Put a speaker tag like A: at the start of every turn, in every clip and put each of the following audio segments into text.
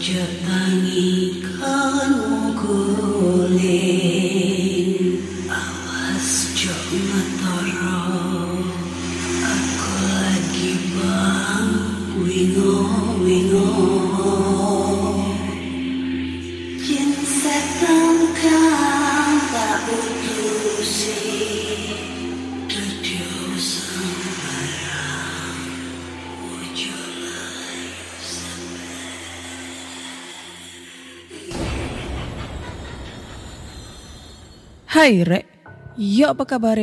A: Jepangi kan mukulin Awas jok matoro Aku lagi bang Wingo wingo Jin setengkang tak
B: Hai Rek, yo apa kabar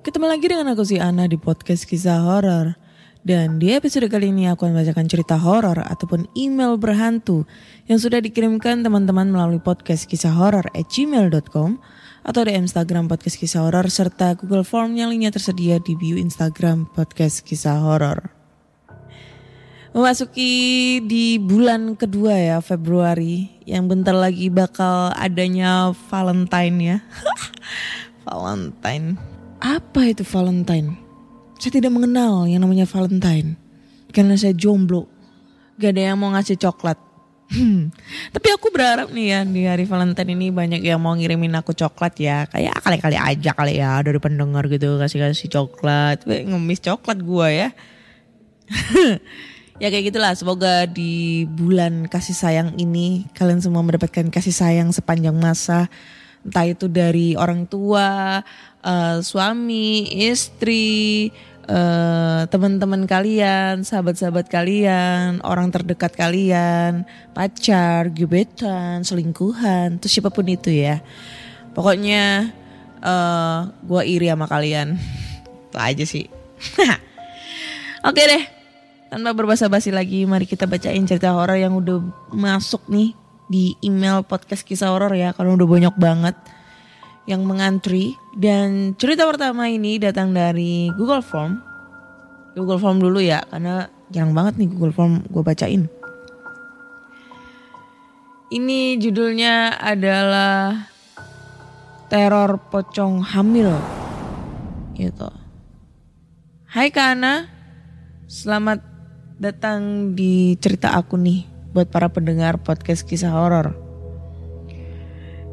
B: Ketemu lagi dengan aku si Ana di podcast kisah horor. Dan di episode kali ini aku akan membacakan cerita horor ataupun email berhantu yang sudah dikirimkan teman-teman melalui podcast kisah horor at gmail.com atau di Instagram podcast kisah horor serta Google Form yang linknya tersedia di bio Instagram podcast kisah horor. Memasuki di bulan kedua ya Februari yang bentar lagi bakal adanya Valentine ya. Valentine. Apa itu Valentine? Saya tidak mengenal yang namanya Valentine. Karena saya jomblo. Gak ada yang mau ngasih coklat. Hmm. Tapi aku berharap nih ya di hari Valentine ini banyak yang mau ngirimin aku coklat ya. Kayak kali-kali aja kali ya dari pendengar gitu kasih-kasih coklat. Ngemis coklat gua ya. ya kayak gitulah. Semoga di bulan kasih sayang ini kalian semua mendapatkan kasih sayang sepanjang masa. Entah itu dari orang tua eh, suami istri eh, teman-teman kalian sahabat-sahabat kalian orang terdekat kalian pacar gebetan selingkuhan terus siapa pun itu ya. Pokoknya eh gue iri sama kalian. Itu aja sih. Oke deh tanpa berbasa-basi lagi, mari kita bacain cerita horor yang udah masuk nih di email podcast kisah horor ya, karena udah banyak banget yang mengantri. Dan cerita pertama ini datang dari Google Form. Google Form dulu ya, karena jarang banget nih Google Form gue bacain. Ini judulnya adalah Teror Pocong Hamil. Gitu. Hai Kak Ana, Selamat datang di cerita aku nih buat para pendengar podcast kisah horor.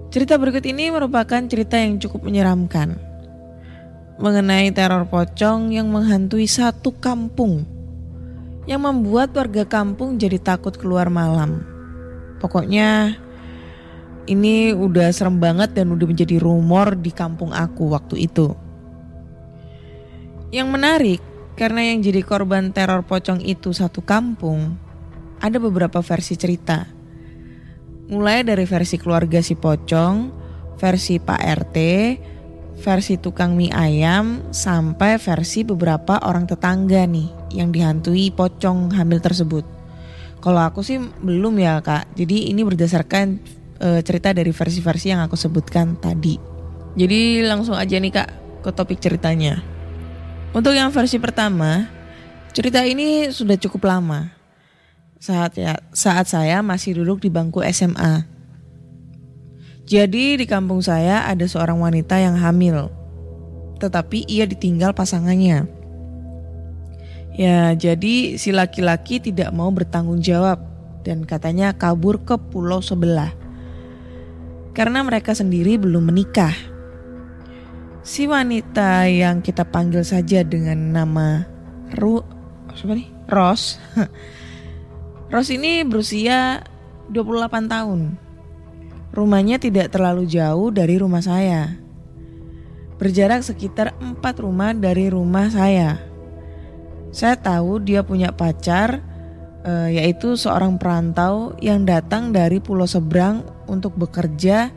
B: Cerita berikut ini merupakan cerita yang cukup menyeramkan mengenai teror pocong yang menghantui satu kampung yang membuat warga kampung jadi takut keluar malam. Pokoknya ini udah serem banget dan udah menjadi rumor di kampung aku waktu itu. Yang menarik karena yang jadi korban teror pocong itu satu kampung, ada beberapa versi cerita. Mulai dari versi keluarga si pocong, versi Pak RT, versi tukang mie ayam, sampai versi beberapa orang tetangga nih yang dihantui pocong hamil tersebut. Kalau aku sih belum ya kak, jadi ini berdasarkan eh, cerita dari versi-versi yang aku sebutkan tadi. Jadi langsung aja nih kak ke topik ceritanya. Untuk yang versi pertama, cerita ini sudah cukup lama. Saat ya, saat saya masih duduk di bangku SMA. Jadi di kampung saya ada seorang wanita yang hamil. Tetapi ia ditinggal pasangannya. Ya, jadi si laki-laki tidak mau bertanggung jawab dan katanya kabur ke pulau sebelah. Karena mereka sendiri belum menikah. Si wanita yang kita panggil saja dengan nama Ru siapa nih? Ros. Ros ini berusia 28 tahun. Rumahnya tidak terlalu jauh dari rumah saya. Berjarak sekitar 4 rumah dari rumah saya. Saya tahu dia punya pacar, eh, yaitu seorang perantau yang datang dari pulau seberang untuk bekerja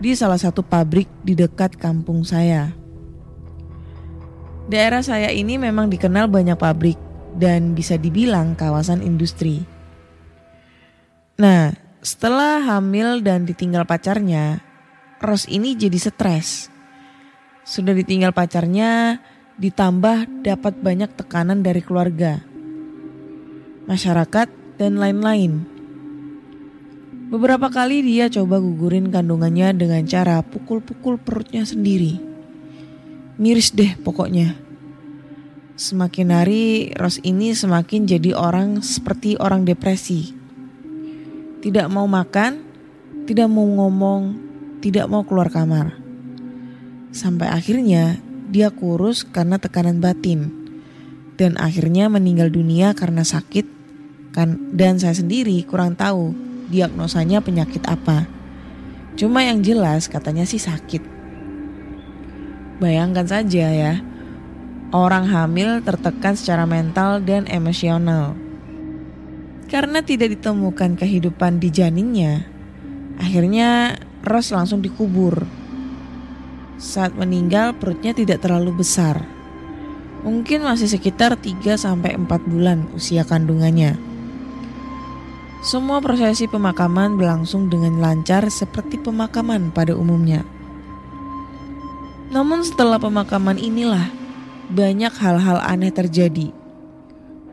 B: di salah satu pabrik di dekat kampung saya. Daerah saya ini memang dikenal banyak pabrik dan bisa dibilang kawasan industri. Nah, setelah hamil dan ditinggal pacarnya, Ros ini jadi stres. Sudah ditinggal pacarnya, ditambah dapat banyak tekanan dari keluarga, masyarakat, dan lain-lain. Beberapa kali dia coba gugurin kandungannya dengan cara pukul-pukul perutnya sendiri. Miris deh pokoknya. Semakin hari Ros ini semakin jadi orang seperti orang depresi tidak mau makan, tidak mau ngomong, tidak mau keluar kamar. Sampai akhirnya dia kurus karena tekanan batin dan akhirnya meninggal dunia karena sakit kan dan saya sendiri kurang tahu diagnosanya penyakit apa. Cuma yang jelas katanya sih sakit. Bayangkan saja ya, orang hamil tertekan secara mental dan emosional karena tidak ditemukan kehidupan di janinnya, akhirnya Ros langsung dikubur. Saat meninggal perutnya tidak terlalu besar. Mungkin masih sekitar 3 sampai 4 bulan usia kandungannya. Semua prosesi pemakaman berlangsung dengan lancar seperti pemakaman pada umumnya. Namun setelah pemakaman inilah banyak hal-hal aneh terjadi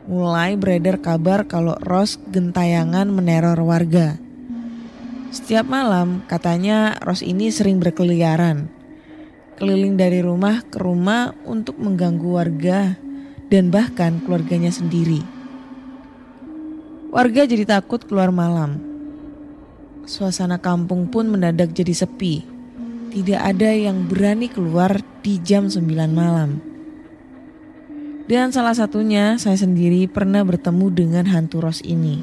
B: mulai beredar kabar kalau Ros gentayangan meneror warga. Setiap malam katanya Ros ini sering berkeliaran, keliling dari rumah ke rumah untuk mengganggu warga dan bahkan keluarganya sendiri. Warga jadi takut keluar malam. Suasana kampung pun mendadak jadi sepi. Tidak ada yang berani keluar di jam 9 malam. Dan salah satunya saya sendiri pernah bertemu dengan hantu Ros ini.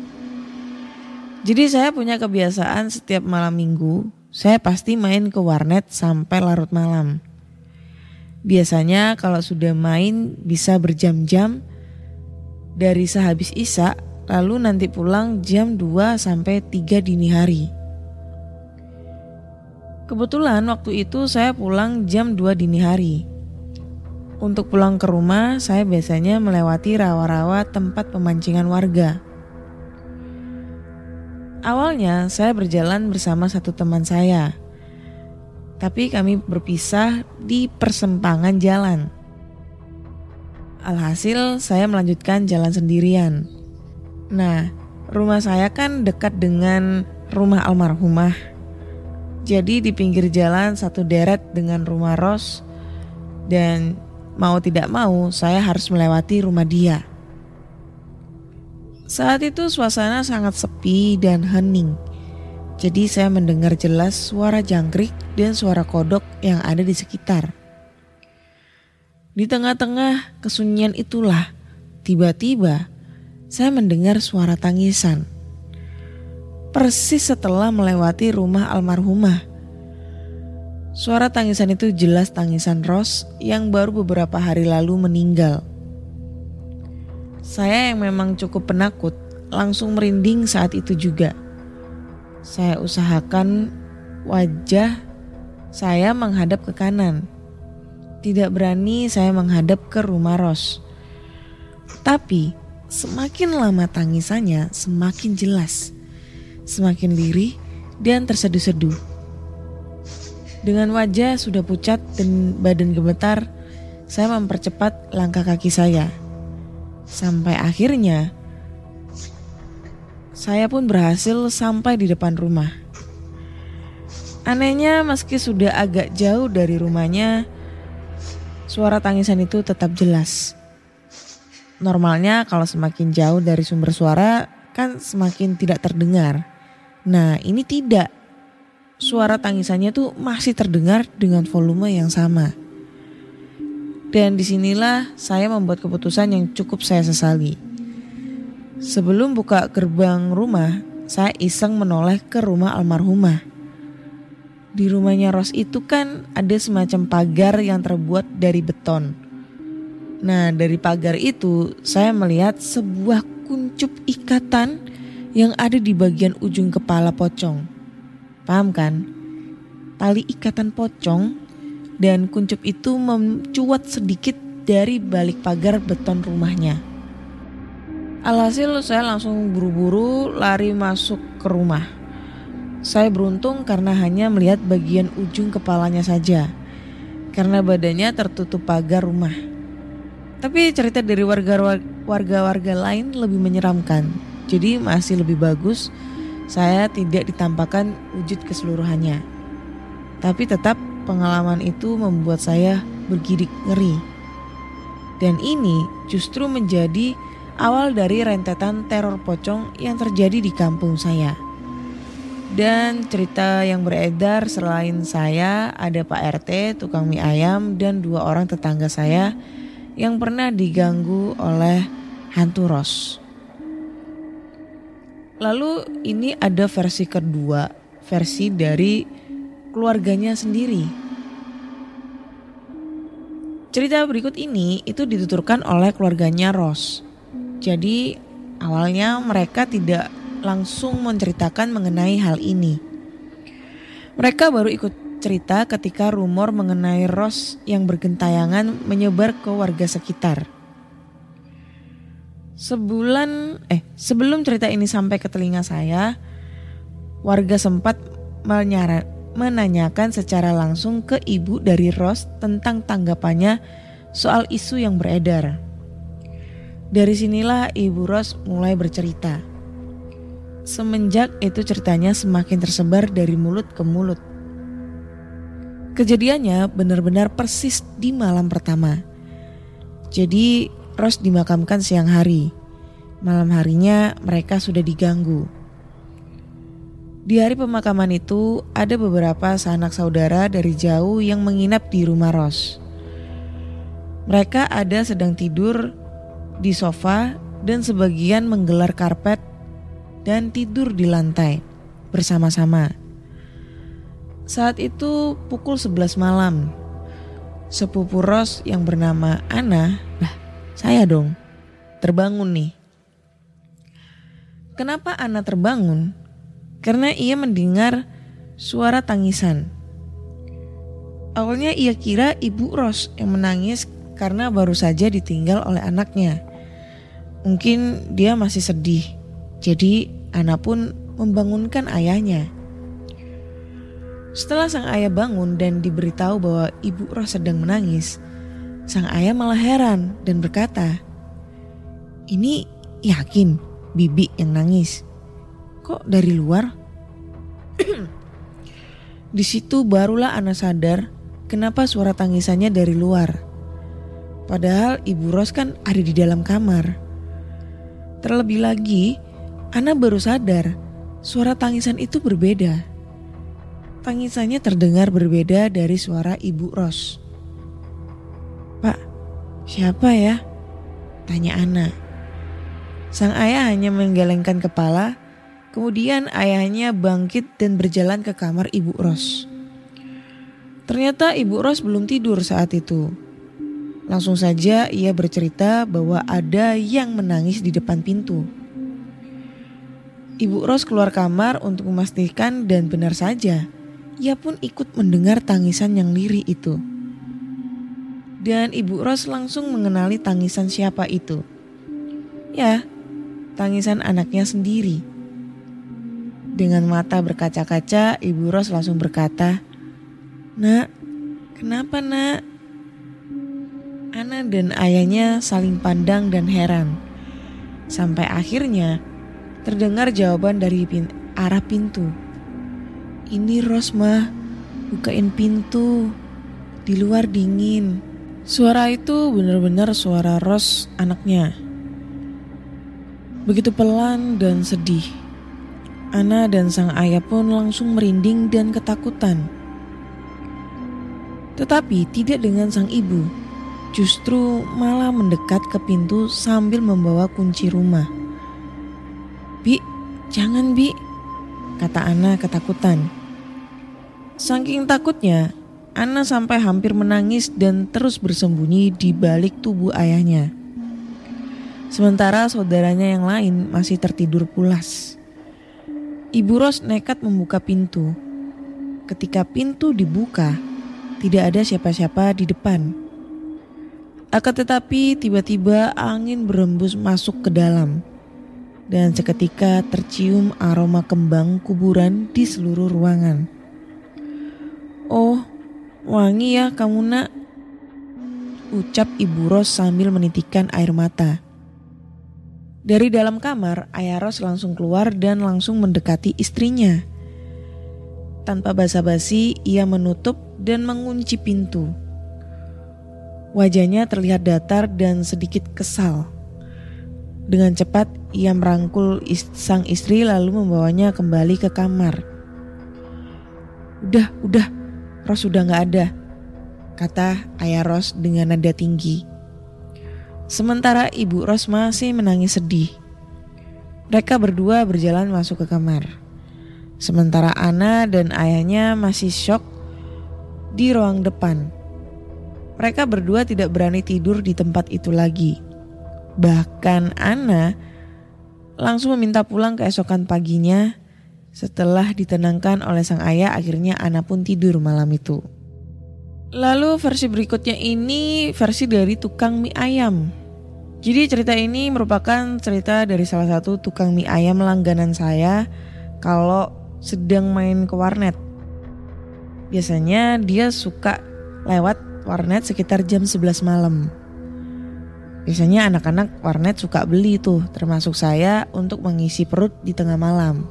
B: Jadi saya punya kebiasaan setiap malam minggu, saya pasti main ke warnet sampai larut malam. Biasanya kalau sudah main bisa berjam-jam dari sehabis Isa lalu nanti pulang jam 2 sampai 3 dini hari. Kebetulan waktu itu saya pulang jam 2 dini hari. Untuk pulang ke rumah, saya biasanya melewati rawa-rawa tempat pemancingan warga. Awalnya saya berjalan bersama satu teman saya, tapi kami berpisah di persimpangan jalan. Alhasil, saya melanjutkan jalan sendirian. Nah, rumah saya kan dekat dengan rumah almarhumah. Jadi di pinggir jalan satu deret dengan rumah Ros dan Mau tidak mau, saya harus melewati rumah dia. Saat itu suasana sangat sepi dan hening. Jadi saya mendengar jelas suara jangkrik dan suara kodok yang ada di sekitar. Di tengah-tengah kesunyian itulah, tiba-tiba saya mendengar suara tangisan. Persis setelah melewati rumah almarhumah Suara tangisan itu jelas tangisan Ros yang baru beberapa hari lalu meninggal. Saya yang memang cukup penakut langsung merinding saat itu juga. Saya usahakan wajah saya menghadap ke kanan. Tidak berani saya menghadap ke rumah Ros. Tapi semakin lama tangisannya semakin jelas. Semakin lirih dan terseduh-seduh. Dengan wajah sudah pucat dan badan gemetar, saya mempercepat langkah kaki saya. Sampai akhirnya, saya pun berhasil sampai di depan rumah. Anehnya meski sudah agak jauh dari rumahnya, suara tangisan itu tetap jelas. Normalnya kalau semakin jauh dari sumber suara kan semakin tidak terdengar. Nah ini tidak suara tangisannya tuh masih terdengar dengan volume yang sama. Dan di sinilah saya membuat keputusan yang cukup saya sesali. Sebelum buka gerbang rumah, saya iseng menoleh ke rumah almarhumah. Di rumahnya Ros itu kan ada semacam pagar yang terbuat dari beton. Nah, dari pagar itu saya melihat sebuah kuncup ikatan yang ada di bagian ujung kepala pocong. Paham kan? Tali ikatan pocong dan kuncup itu mencuat sedikit dari balik pagar beton rumahnya. Alhasil saya langsung buru-buru lari masuk ke rumah. Saya beruntung karena hanya melihat bagian ujung kepalanya saja. Karena badannya tertutup pagar rumah. Tapi cerita dari warga-warga lain lebih menyeramkan. Jadi masih lebih bagus saya tidak ditampakkan wujud keseluruhannya. Tapi tetap pengalaman itu membuat saya bergidik ngeri. Dan ini justru menjadi awal dari rentetan teror pocong yang terjadi di kampung saya. Dan cerita yang beredar selain saya ada Pak RT, tukang mie ayam dan dua orang tetangga saya yang pernah diganggu oleh hantu Ros. Lalu ini ada versi kedua, versi dari keluarganya sendiri. Cerita berikut ini itu dituturkan oleh keluarganya Ros. Jadi awalnya mereka tidak langsung menceritakan mengenai hal ini. Mereka baru ikut cerita ketika rumor mengenai Ros yang bergentayangan menyebar ke warga sekitar. Sebulan eh sebelum cerita ini sampai ke telinga saya, warga sempat menyara, menanyakan secara langsung ke ibu dari Ros tentang tanggapannya soal isu yang beredar. Dari sinilah ibu Ros mulai bercerita. Semenjak itu ceritanya semakin tersebar dari mulut ke mulut. Kejadiannya benar-benar persis di malam pertama. Jadi Ros dimakamkan siang hari. Malam harinya mereka sudah diganggu. Di hari pemakaman itu ada beberapa sanak saudara dari jauh yang menginap di rumah Ros. Mereka ada sedang tidur di sofa dan sebagian menggelar karpet dan tidur di lantai bersama-sama. Saat itu pukul 11 malam. Sepupu Ros yang bernama Ana, lah saya dong, terbangun nih. Kenapa Ana terbangun? Karena ia mendengar suara tangisan. Awalnya ia kira ibu Ros yang menangis karena baru saja ditinggal oleh anaknya. Mungkin dia masih sedih jadi Ana pun membangunkan ayahnya. Setelah sang ayah bangun dan diberitahu bahwa ibu Ros sedang menangis, sang ayah malah heran dan berkata, "Ini yakin bibi yang nangis? Kok dari luar?" Di situ barulah Ana sadar kenapa suara tangisannya dari luar. Padahal ibu Ros kan ada di dalam kamar. Terlebih lagi, Ana baru sadar suara tangisan itu berbeda. Tangisannya terdengar berbeda dari suara Ibu Ros. Pak, siapa ya? Tanya Ana. Sang ayah hanya menggelengkan kepala, kemudian ayahnya bangkit dan berjalan ke kamar Ibu Ros. Ternyata Ibu Ros belum tidur saat itu. Langsung saja ia bercerita bahwa ada yang menangis di depan pintu. Ibu Ros keluar kamar untuk memastikan dan benar saja, ia pun ikut mendengar tangisan yang lirih itu. Dan Ibu Ros langsung mengenali tangisan siapa itu. Ya, tangisan anaknya sendiri. Dengan mata berkaca-kaca, Ibu Ros langsung berkata, Nak, kenapa nak? Ana dan ayahnya saling pandang dan heran. Sampai akhirnya Terdengar jawaban dari pin arah pintu. Ini Rosma, bukain pintu. Di luar dingin. Suara itu benar-benar suara Ros anaknya. Begitu pelan dan sedih. Ana dan sang ayah pun langsung merinding dan ketakutan. Tetapi tidak dengan sang ibu, justru malah mendekat ke pintu sambil membawa kunci rumah. Jangan Bi, kata Ana ketakutan. Saking takutnya, Ana sampai hampir menangis dan terus bersembunyi di balik tubuh ayahnya. Sementara saudaranya yang lain masih tertidur pulas. Ibu Ros nekat membuka pintu. Ketika pintu dibuka, tidak ada siapa-siapa di depan. Akan tetapi tiba-tiba angin berembus masuk ke dalam. Dan seketika tercium aroma kembang kuburan di seluruh ruangan. Oh, wangi ya kamu nak. Ucap Ibu Ros sambil menitikkan air mata. Dari dalam kamar, Ayah Ros langsung keluar dan langsung mendekati istrinya. Tanpa basa-basi, ia menutup dan mengunci pintu. Wajahnya terlihat datar dan sedikit kesal. Dengan cepat, ia merangkul sang istri lalu membawanya kembali ke kamar. Udah, udah, Ros sudah nggak ada, kata Ayah Ros dengan nada tinggi. Sementara Ibu Ros masih menangis sedih. Mereka berdua berjalan masuk ke kamar. Sementara Ana dan ayahnya masih shock di ruang depan. Mereka berdua tidak berani tidur di tempat itu lagi. Bahkan Ana langsung meminta pulang keesokan paginya setelah ditenangkan oleh sang ayah akhirnya Ana pun tidur malam itu. Lalu versi berikutnya ini versi dari tukang mie ayam. Jadi cerita ini merupakan cerita dari salah satu tukang mie ayam langganan saya kalau sedang main ke warnet. Biasanya dia suka lewat warnet sekitar jam 11 malam. Biasanya anak-anak warnet suka beli tuh, termasuk saya untuk mengisi perut di tengah malam.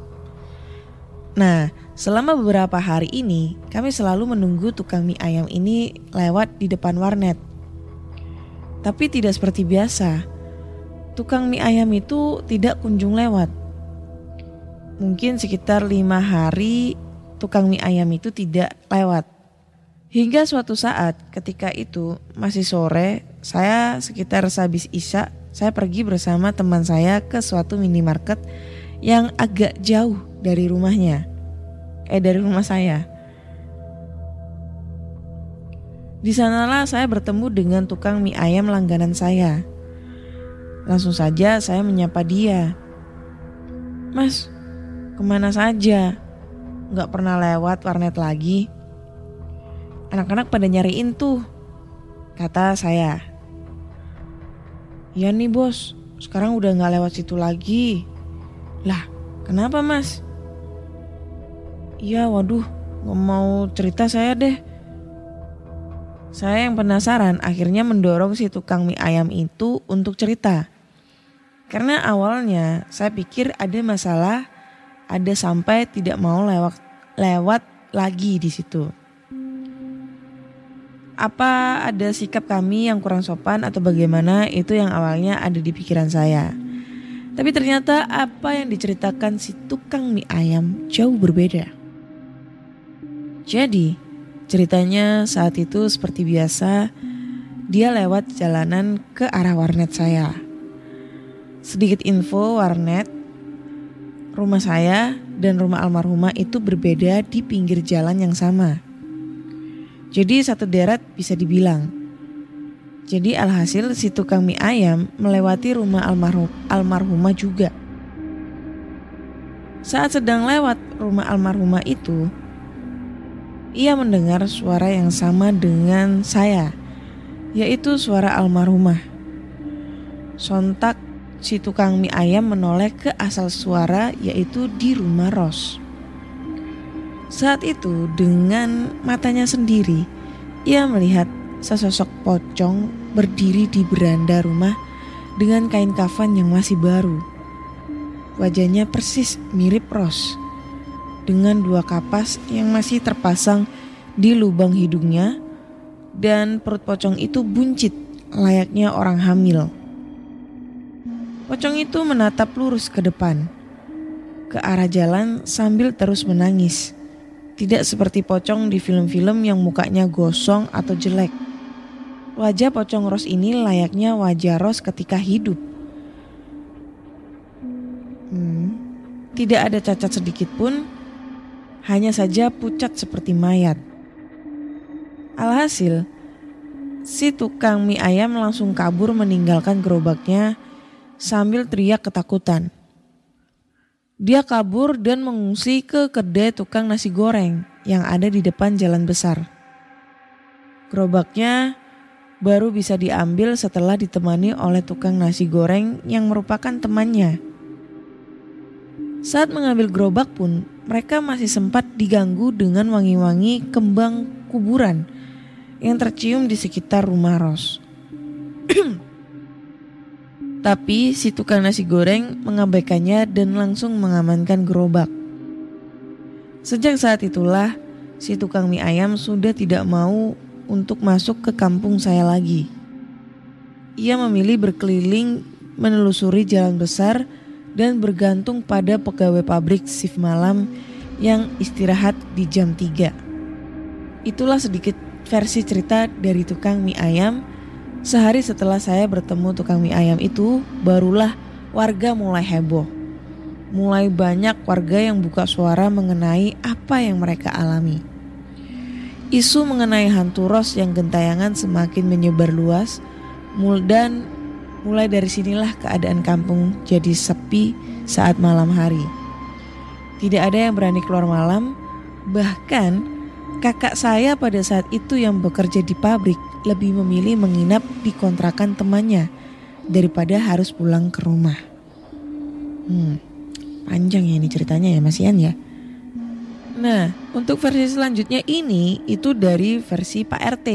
B: Nah, selama beberapa hari ini kami selalu menunggu tukang mie ayam ini lewat di depan warnet. Tapi tidak seperti biasa. Tukang mie ayam itu tidak kunjung lewat. Mungkin sekitar lima hari tukang mie ayam itu tidak lewat. Hingga suatu saat ketika itu masih sore, saya sekitar sehabis isya, saya pergi bersama teman saya ke suatu minimarket yang agak jauh dari rumahnya. Eh dari rumah saya. Di sanalah saya bertemu dengan tukang mie ayam langganan saya. Langsung saja saya menyapa dia. Mas, ke mana saja? Gak pernah lewat warnet lagi. Anak-anak pada nyariin tuh, kata saya. Ya nih bos, sekarang udah gak lewat situ lagi. Lah, kenapa mas? Iya waduh, gak mau cerita saya deh. Saya yang penasaran akhirnya mendorong si tukang mie ayam itu untuk cerita. Karena awalnya saya pikir ada masalah, ada sampai tidak mau lewat lewat lagi di situ. Apa ada sikap kami yang kurang sopan atau bagaimana itu yang awalnya ada di pikiran saya. Tapi ternyata apa yang diceritakan si tukang mie ayam jauh berbeda. Jadi, ceritanya saat itu seperti biasa, dia lewat jalanan ke arah warnet saya. Sedikit info warnet, rumah saya dan rumah almarhumah itu berbeda di pinggir jalan yang sama. Jadi satu deret bisa dibilang. Jadi alhasil si tukang mie ayam melewati rumah almarhum, almarhumah juga. Saat sedang lewat rumah almarhumah itu, ia mendengar suara yang sama dengan saya, yaitu suara almarhumah. Sontak si tukang mie ayam menoleh ke asal suara yaitu di rumah Ros. Saat itu dengan matanya sendiri, ia melihat sesosok pocong berdiri di beranda rumah dengan kain kafan yang masih baru. Wajahnya persis mirip Ros dengan dua kapas yang masih terpasang di lubang hidungnya dan perut pocong itu buncit layaknya orang hamil. Pocong itu menatap lurus ke depan, ke arah jalan sambil terus menangis. Tidak seperti pocong di film-film yang mukanya gosong atau jelek. Wajah pocong Ros ini layaknya wajah Ros ketika hidup. Hmm, Tidak ada cacat sedikit pun, hanya saja pucat seperti mayat. Alhasil, si tukang mie ayam langsung kabur meninggalkan gerobaknya sambil teriak ketakutan. Dia kabur dan mengungsi ke kedai tukang nasi goreng yang ada di depan jalan besar. Gerobaknya baru bisa diambil setelah ditemani oleh tukang nasi goreng yang merupakan temannya. Saat mengambil gerobak pun, mereka masih sempat diganggu dengan wangi-wangi kembang kuburan yang tercium di sekitar rumah Ros. Tapi si tukang nasi goreng mengabaikannya dan langsung mengamankan gerobak. Sejak saat itulah, si tukang mie ayam sudah tidak mau untuk masuk ke kampung saya lagi. Ia memilih berkeliling menelusuri jalan besar dan bergantung pada pegawai pabrik shift malam yang istirahat di jam 3. Itulah sedikit versi cerita dari tukang mie ayam. Sehari setelah saya bertemu tukang mie ayam itu, barulah warga mulai heboh. Mulai banyak warga yang buka suara mengenai apa yang mereka alami. Isu mengenai hantu Ros yang gentayangan semakin menyebar luas dan Mulai dari sinilah keadaan kampung jadi sepi saat malam hari. Tidak ada yang berani keluar malam, bahkan kakak saya pada saat itu yang bekerja di pabrik lebih memilih menginap di kontrakan temannya daripada harus pulang ke rumah. Hmm, panjang ya ini ceritanya ya Mas Ian ya. Nah, untuk versi selanjutnya ini itu dari versi Pak RT.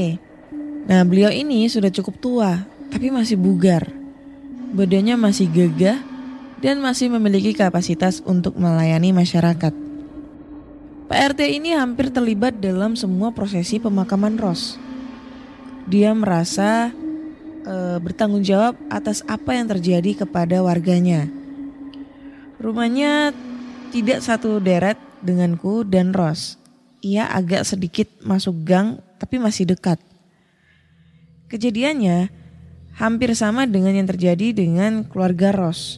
B: Nah, beliau ini sudah cukup tua, tapi masih bugar badannya masih gagah dan masih memiliki kapasitas untuk melayani masyarakat. Pak RT ini hampir terlibat dalam semua prosesi pemakaman Ros. Dia merasa e, bertanggung jawab atas apa yang terjadi kepada warganya. Rumahnya tidak satu deret denganku dan Ros. Ia agak sedikit masuk gang tapi masih dekat. Kejadiannya, hampir sama dengan yang terjadi dengan keluarga Ros.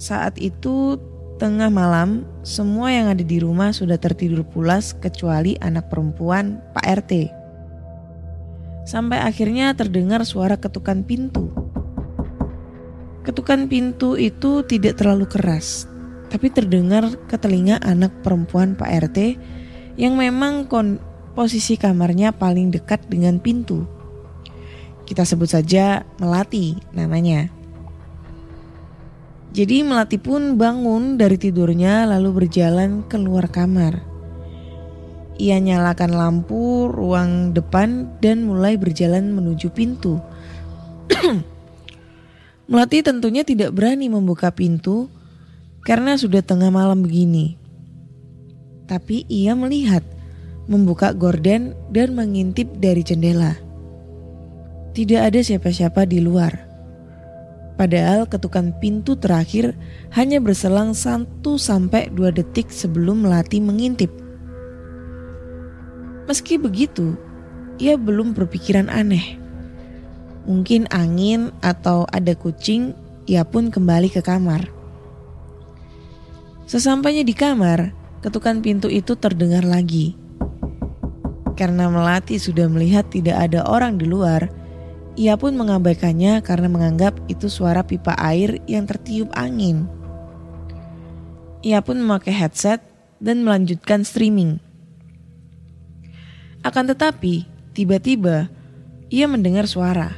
B: Saat itu tengah malam, semua yang ada di rumah sudah tertidur pulas kecuali anak perempuan Pak RT. Sampai akhirnya terdengar suara ketukan pintu. Ketukan pintu itu tidak terlalu keras, tapi terdengar ke telinga anak perempuan Pak RT yang memang posisi kamarnya paling dekat dengan pintu. Kita sebut saja Melati namanya. Jadi Melati pun bangun dari tidurnya lalu berjalan keluar kamar. Ia nyalakan lampu ruang depan dan mulai berjalan menuju pintu. Melati tentunya tidak berani membuka pintu karena sudah tengah malam begini. Tapi ia melihat, membuka gorden dan mengintip dari jendela. Tidak ada siapa-siapa di luar. Padahal ketukan pintu terakhir hanya berselang 1 sampai 2 detik sebelum Melati mengintip. Meski begitu, ia belum berpikiran aneh. Mungkin angin atau ada kucing, ia pun kembali ke kamar. Sesampainya di kamar, ketukan pintu itu terdengar lagi. Karena Melati sudah melihat tidak ada orang di luar, ia pun mengabaikannya karena menganggap itu suara pipa air yang tertiup angin. Ia pun memakai headset dan melanjutkan streaming. Akan tetapi, tiba-tiba ia mendengar suara.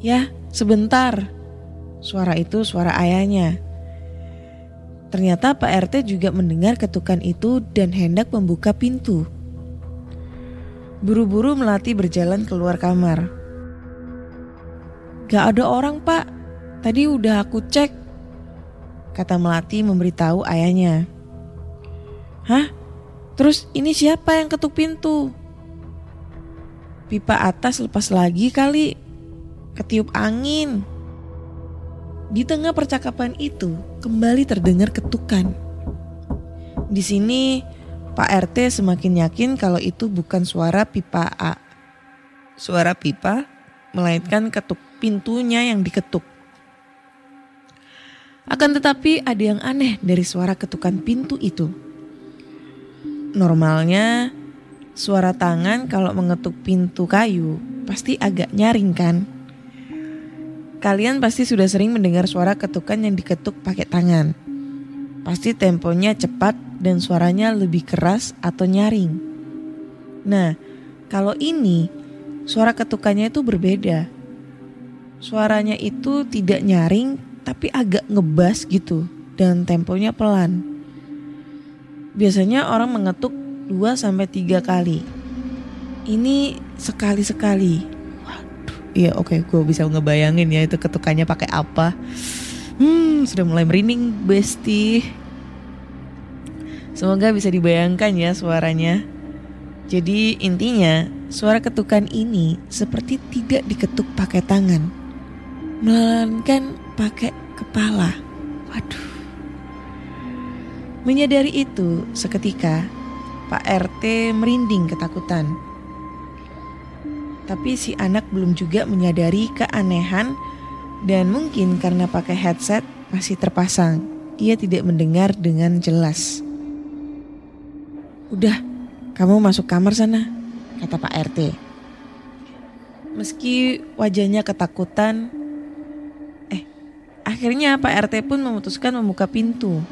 B: Ya, sebentar. Suara itu suara ayahnya. Ternyata Pak RT juga mendengar ketukan itu dan hendak membuka pintu. Buru-buru Melati berjalan keluar kamar. Gak ada orang pak, tadi udah aku cek. Kata Melati memberitahu ayahnya. Hah? Terus ini siapa yang ketuk pintu? Pipa atas lepas lagi kali. Ketiup angin. Di tengah percakapan itu kembali terdengar ketukan. Di sini Pak RT semakin yakin kalau itu bukan suara pipa A. Suara pipa, melainkan ketuk pintunya yang diketuk. Akan tetapi ada yang aneh dari suara ketukan pintu itu. Normalnya suara tangan kalau mengetuk pintu kayu pasti agak nyaring kan? Kalian pasti sudah sering mendengar suara ketukan yang diketuk pakai tangan. Pasti temponya cepat dan suaranya lebih keras atau nyaring. Nah, kalau ini suara ketukannya itu berbeda. Suaranya itu tidak nyaring tapi agak ngebas gitu dan temponya pelan. Biasanya orang mengetuk 2 sampai 3 kali. Ini sekali-sekali. Waduh, iya oke okay, gue bisa ngebayangin ya itu ketukannya pakai apa. Hmm, sudah mulai merinding besti. Semoga bisa dibayangkan ya suaranya. Jadi intinya suara ketukan ini seperti tidak diketuk pakai tangan. Melainkan pakai kepala. Waduh. Menyadari itu seketika Pak RT merinding ketakutan. Tapi si anak belum juga menyadari keanehan dan mungkin karena pakai headset masih terpasang, ia tidak mendengar dengan jelas. Udah, kamu masuk kamar sana, kata Pak RT. Meski wajahnya ketakutan, eh, akhirnya Pak RT pun memutuskan membuka pintu.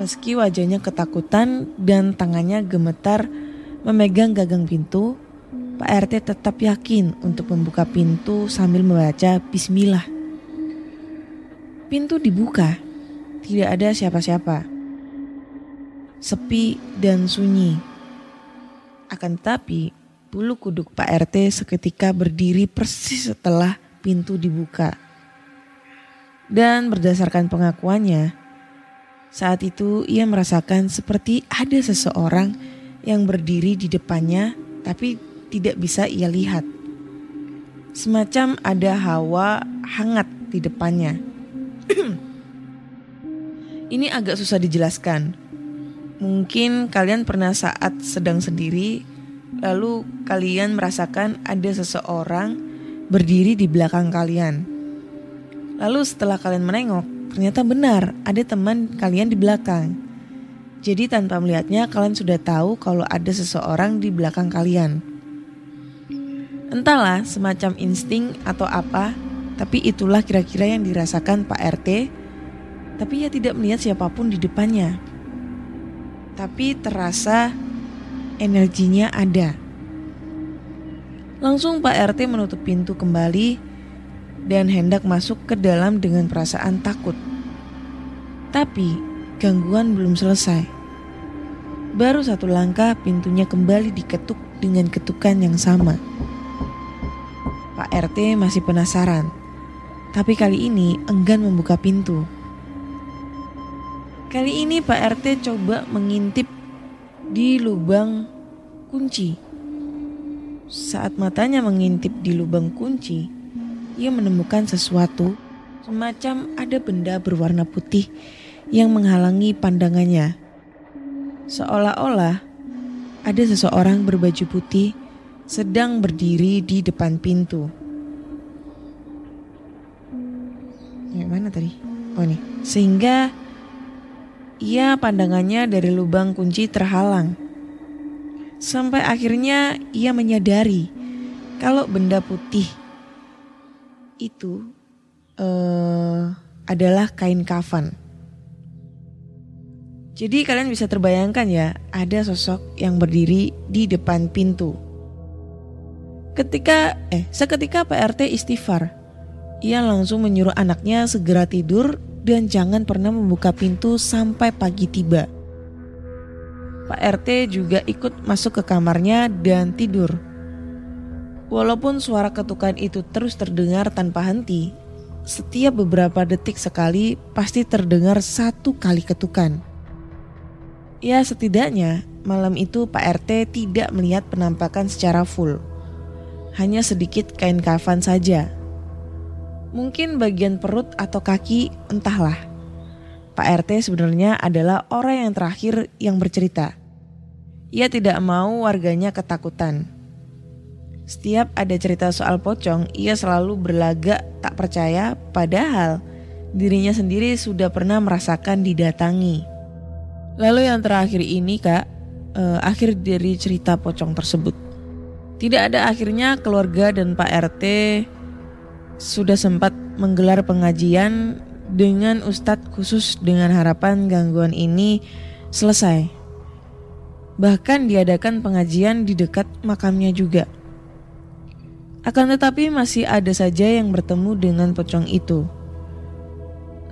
B: Meski wajahnya ketakutan dan tangannya gemetar memegang gagang pintu, Pak RT tetap yakin untuk membuka pintu sambil membaca bismillah. Pintu dibuka, tidak ada siapa-siapa. Sepi dan sunyi. Akan tetapi, bulu kuduk Pak RT seketika berdiri persis setelah pintu dibuka. Dan berdasarkan pengakuannya, saat itu ia merasakan seperti ada seseorang yang berdiri di depannya tapi tidak bisa ia lihat. Semacam ada hawa hangat di depannya. Ini agak susah dijelaskan. Mungkin kalian pernah saat sedang sendiri, lalu kalian merasakan ada seseorang berdiri di belakang kalian. Lalu setelah kalian menengok, ternyata benar ada teman kalian di belakang. Jadi tanpa melihatnya kalian sudah tahu kalau ada seseorang di belakang kalian. Entahlah semacam insting atau apa, tapi itulah kira-kira yang dirasakan Pak RT. Tapi ia tidak melihat siapa pun di depannya. Tapi terasa energinya ada. Langsung Pak RT menutup pintu kembali dan hendak masuk ke dalam dengan perasaan takut. Tapi gangguan belum selesai. Baru satu langkah pintunya kembali diketuk dengan ketukan yang sama. Pak RT masih penasaran, tapi kali ini enggan membuka pintu. Kali ini Pak RT coba mengintip di lubang kunci. Saat matanya mengintip di lubang kunci, ia menemukan sesuatu semacam ada benda berwarna putih yang menghalangi pandangannya. Seolah-olah ada seseorang berbaju putih sedang berdiri di depan pintu. Yang mana tadi? Oh ini. Sehingga ia pandangannya dari lubang kunci terhalang. Sampai akhirnya ia menyadari kalau benda putih itu uh, adalah kain kafan. Jadi kalian bisa terbayangkan ya, ada sosok yang berdiri di depan pintu. Ketika eh seketika Pak RT istighfar. Ia langsung menyuruh anaknya segera tidur dan jangan pernah membuka pintu sampai pagi tiba. Pak RT juga ikut masuk ke kamarnya dan tidur. Walaupun suara ketukan itu terus terdengar tanpa henti, setiap beberapa detik sekali pasti terdengar satu kali ketukan. Ya setidaknya malam itu Pak RT tidak melihat penampakan secara full hanya sedikit kain kafan saja. Mungkin bagian perut atau kaki, entahlah. Pak RT sebenarnya adalah orang yang terakhir yang bercerita. Ia tidak mau warganya ketakutan. Setiap ada cerita soal pocong, ia selalu berlagak tak percaya, padahal dirinya sendiri sudah pernah merasakan didatangi. Lalu yang terakhir ini kak, eh, akhir dari cerita pocong tersebut. Tidak ada akhirnya keluarga dan Pak RT sudah sempat menggelar pengajian dengan ustadz khusus dengan harapan gangguan ini selesai. Bahkan diadakan pengajian di dekat makamnya juga. Akan tetapi masih ada saja yang bertemu dengan pocong itu.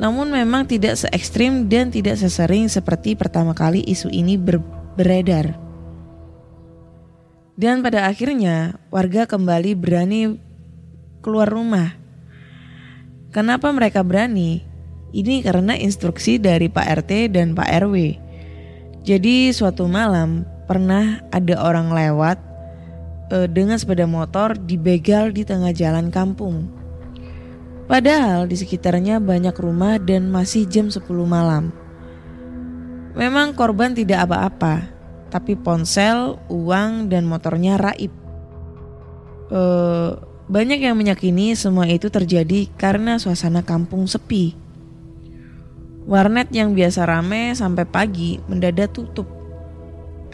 B: Namun memang tidak se ekstrim dan tidak sesering seperti pertama kali isu ini ber beredar. Dan pada akhirnya warga kembali berani keluar rumah. Kenapa mereka berani? Ini karena instruksi dari Pak RT dan Pak RW. Jadi suatu malam pernah ada orang lewat e, dengan sepeda motor dibegal di tengah jalan kampung. Padahal di sekitarnya banyak rumah dan masih jam 10 malam. Memang korban tidak apa-apa, tapi ponsel, uang, dan motornya raib. E, banyak yang meyakini semua itu terjadi karena suasana kampung sepi. Warnet yang biasa rame sampai pagi mendadak tutup.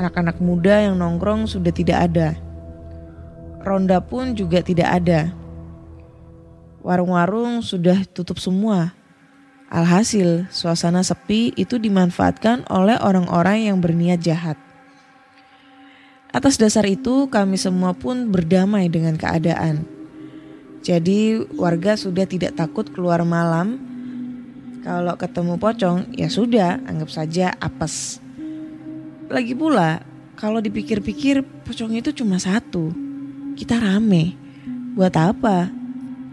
B: Anak-anak muda yang nongkrong sudah tidak ada. Ronda pun juga tidak ada. Warung-warung sudah tutup semua. Alhasil, suasana sepi itu dimanfaatkan oleh orang-orang yang berniat jahat. Atas dasar itu, kami semua pun berdamai dengan keadaan. Jadi, warga sudah tidak takut keluar malam. Kalau ketemu pocong, ya sudah, anggap saja apes. Lagi pula, kalau dipikir-pikir, pocong itu cuma satu. Kita rame. Buat apa?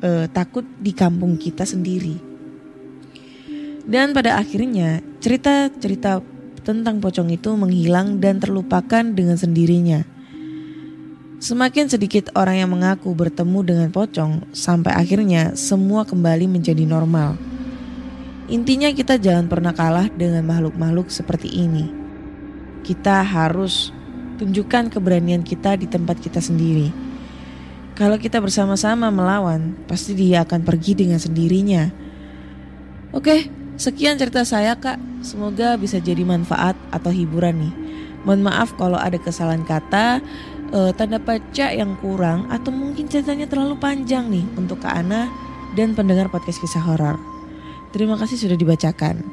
B: Eh, takut di kampung kita sendiri. Dan pada akhirnya cerita-cerita tentang pocong itu menghilang dan terlupakan dengan sendirinya. Semakin sedikit orang yang mengaku bertemu dengan pocong, sampai akhirnya semua kembali menjadi normal. Intinya kita jangan pernah kalah dengan makhluk-makhluk seperti ini. Kita harus tunjukkan keberanian kita di tempat kita sendiri. Kalau kita bersama-sama melawan, pasti dia akan pergi dengan sendirinya. Oke, Sekian cerita saya kak, semoga bisa jadi manfaat atau hiburan nih. Mohon maaf kalau ada kesalahan kata, uh, tanda baca yang kurang atau mungkin ceritanya terlalu panjang nih untuk Kak Ana dan pendengar podcast kisah horor. Terima kasih sudah dibacakan.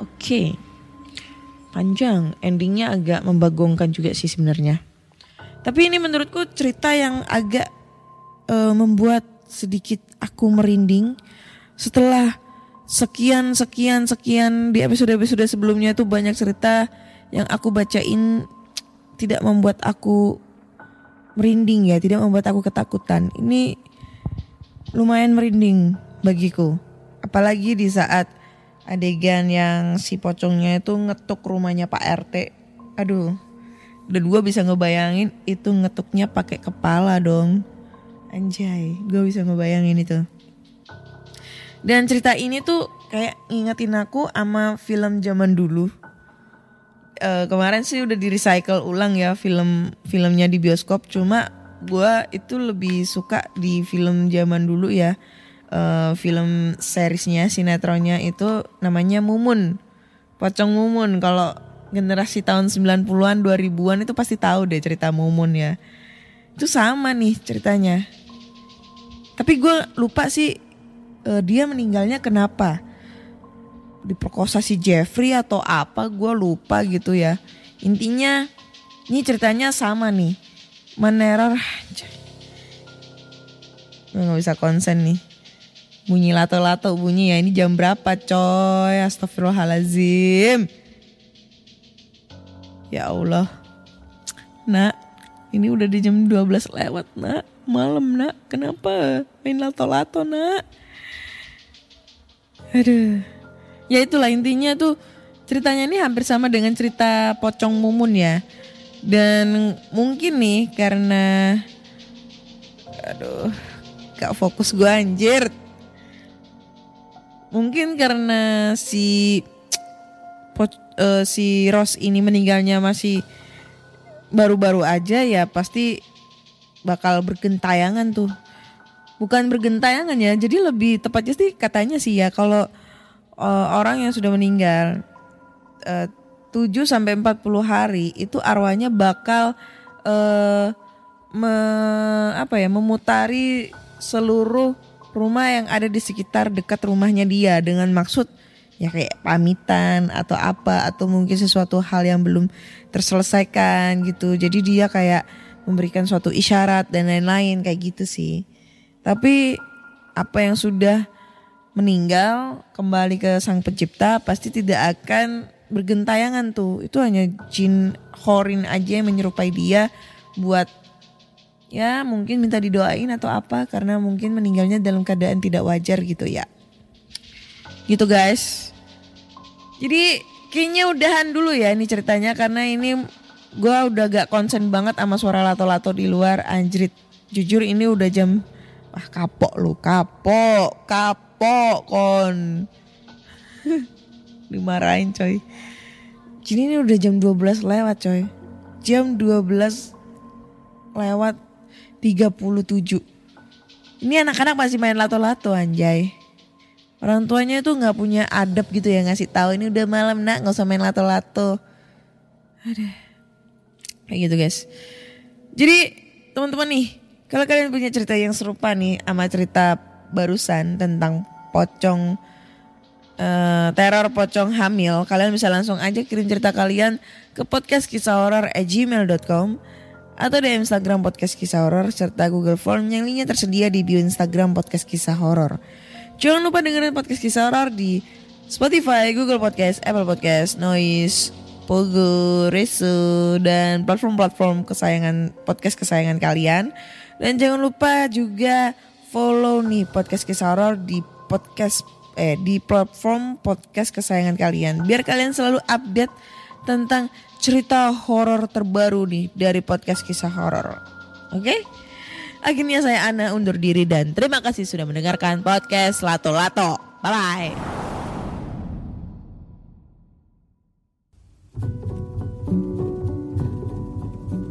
B: Oke, okay. panjang, endingnya agak membagongkan juga sih sebenarnya. Tapi ini menurutku cerita yang agak uh, membuat sedikit aku merinding setelah sekian sekian sekian di episode-episode sebelumnya itu banyak cerita yang aku bacain tidak membuat aku merinding ya, tidak membuat aku ketakutan. Ini lumayan merinding bagiku. Apalagi di saat adegan yang si pocongnya itu ngetuk rumahnya Pak RT. Aduh. Dan gue bisa ngebayangin itu ngetuknya pakai kepala dong. Anjay, gue bisa ngebayangin itu. Dan cerita ini tuh kayak ngingetin aku sama film zaman dulu. Uh, kemarin sih udah di recycle ulang ya film filmnya di bioskop. Cuma gue itu lebih suka di film zaman dulu ya. Uh, film seriesnya sinetronnya itu namanya Mumun. Pocong Mumun. Kalau generasi tahun 90-an 2000-an itu pasti tahu deh cerita Mumun ya. Itu sama nih ceritanya. Tapi gue lupa sih uh, dia meninggalnya kenapa diperkosa si Jeffrey atau apa gue lupa gitu ya. Intinya ini ceritanya sama nih. Meneror gue nggak bisa konsen nih. Bunyi lato-lato bunyi ya. Ini jam berapa coy? Astagfirullahalazim. Ya Allah. Nak ini udah di jam 12 lewat nak. Malam nak. Kenapa main lato-lato nak? Aduh. Ya itulah intinya tuh ceritanya ini hampir sama dengan cerita Pocong Mumun ya. Dan mungkin nih karena aduh gak fokus gue anjir. Mungkin karena si uh, si Ross ini meninggalnya masih baru-baru aja ya pasti bakal bergentayangan tuh bukan bergentayangan ya. Jadi lebih tepatnya sih katanya sih ya kalau uh, orang yang sudah meninggal uh, 7 sampai 40 hari itu arwahnya bakal uh, me, apa ya memutari seluruh rumah yang ada di sekitar dekat rumahnya dia dengan maksud ya kayak pamitan atau apa atau mungkin sesuatu hal yang belum terselesaikan gitu. Jadi dia kayak memberikan suatu isyarat dan lain-lain kayak gitu sih. Tapi apa yang sudah meninggal kembali ke sang pencipta pasti tidak akan bergentayangan tuh. Itu hanya jin horin aja yang menyerupai dia buat ya mungkin minta didoain atau apa karena mungkin meninggalnya dalam keadaan tidak wajar gitu ya. Gitu guys. Jadi kayaknya udahan dulu ya ini ceritanya karena ini gue udah gak konsen banget sama suara lato-lato di luar anjrit. Jujur ini udah jam ah kapok lu kapok kapok kon dimarahin coy. Jadi ini udah jam 12 lewat coy. Jam 12 lewat 37 ini anak-anak masih main lato-lato anjay. Orang tuanya itu nggak punya adab gitu ya ngasih tahu ini udah malam nak. Nggak usah main lato-lato. Ada kayak gitu guys. Jadi teman-teman nih kalau kalian punya cerita yang serupa nih sama cerita barusan tentang pocong uh, teror pocong hamil, kalian bisa langsung aja kirim cerita kalian ke podcast kisah horor gmail.com atau di Instagram podcast kisah horor serta Google Form yang linknya tersedia di bio Instagram podcast kisah horor. Jangan lupa dengerin podcast kisah horor di Spotify, Google Podcast, Apple Podcast, Noise, Pogo, Reso, dan platform-platform kesayangan podcast kesayangan kalian. Dan jangan lupa juga follow nih podcast kisah horor di podcast eh di platform podcast kesayangan kalian. Biar kalian selalu update tentang cerita horor terbaru nih dari podcast kisah horor. Oke? Okay? Akhirnya saya Ana undur diri dan terima kasih sudah mendengarkan podcast Lato Lato. Bye bye.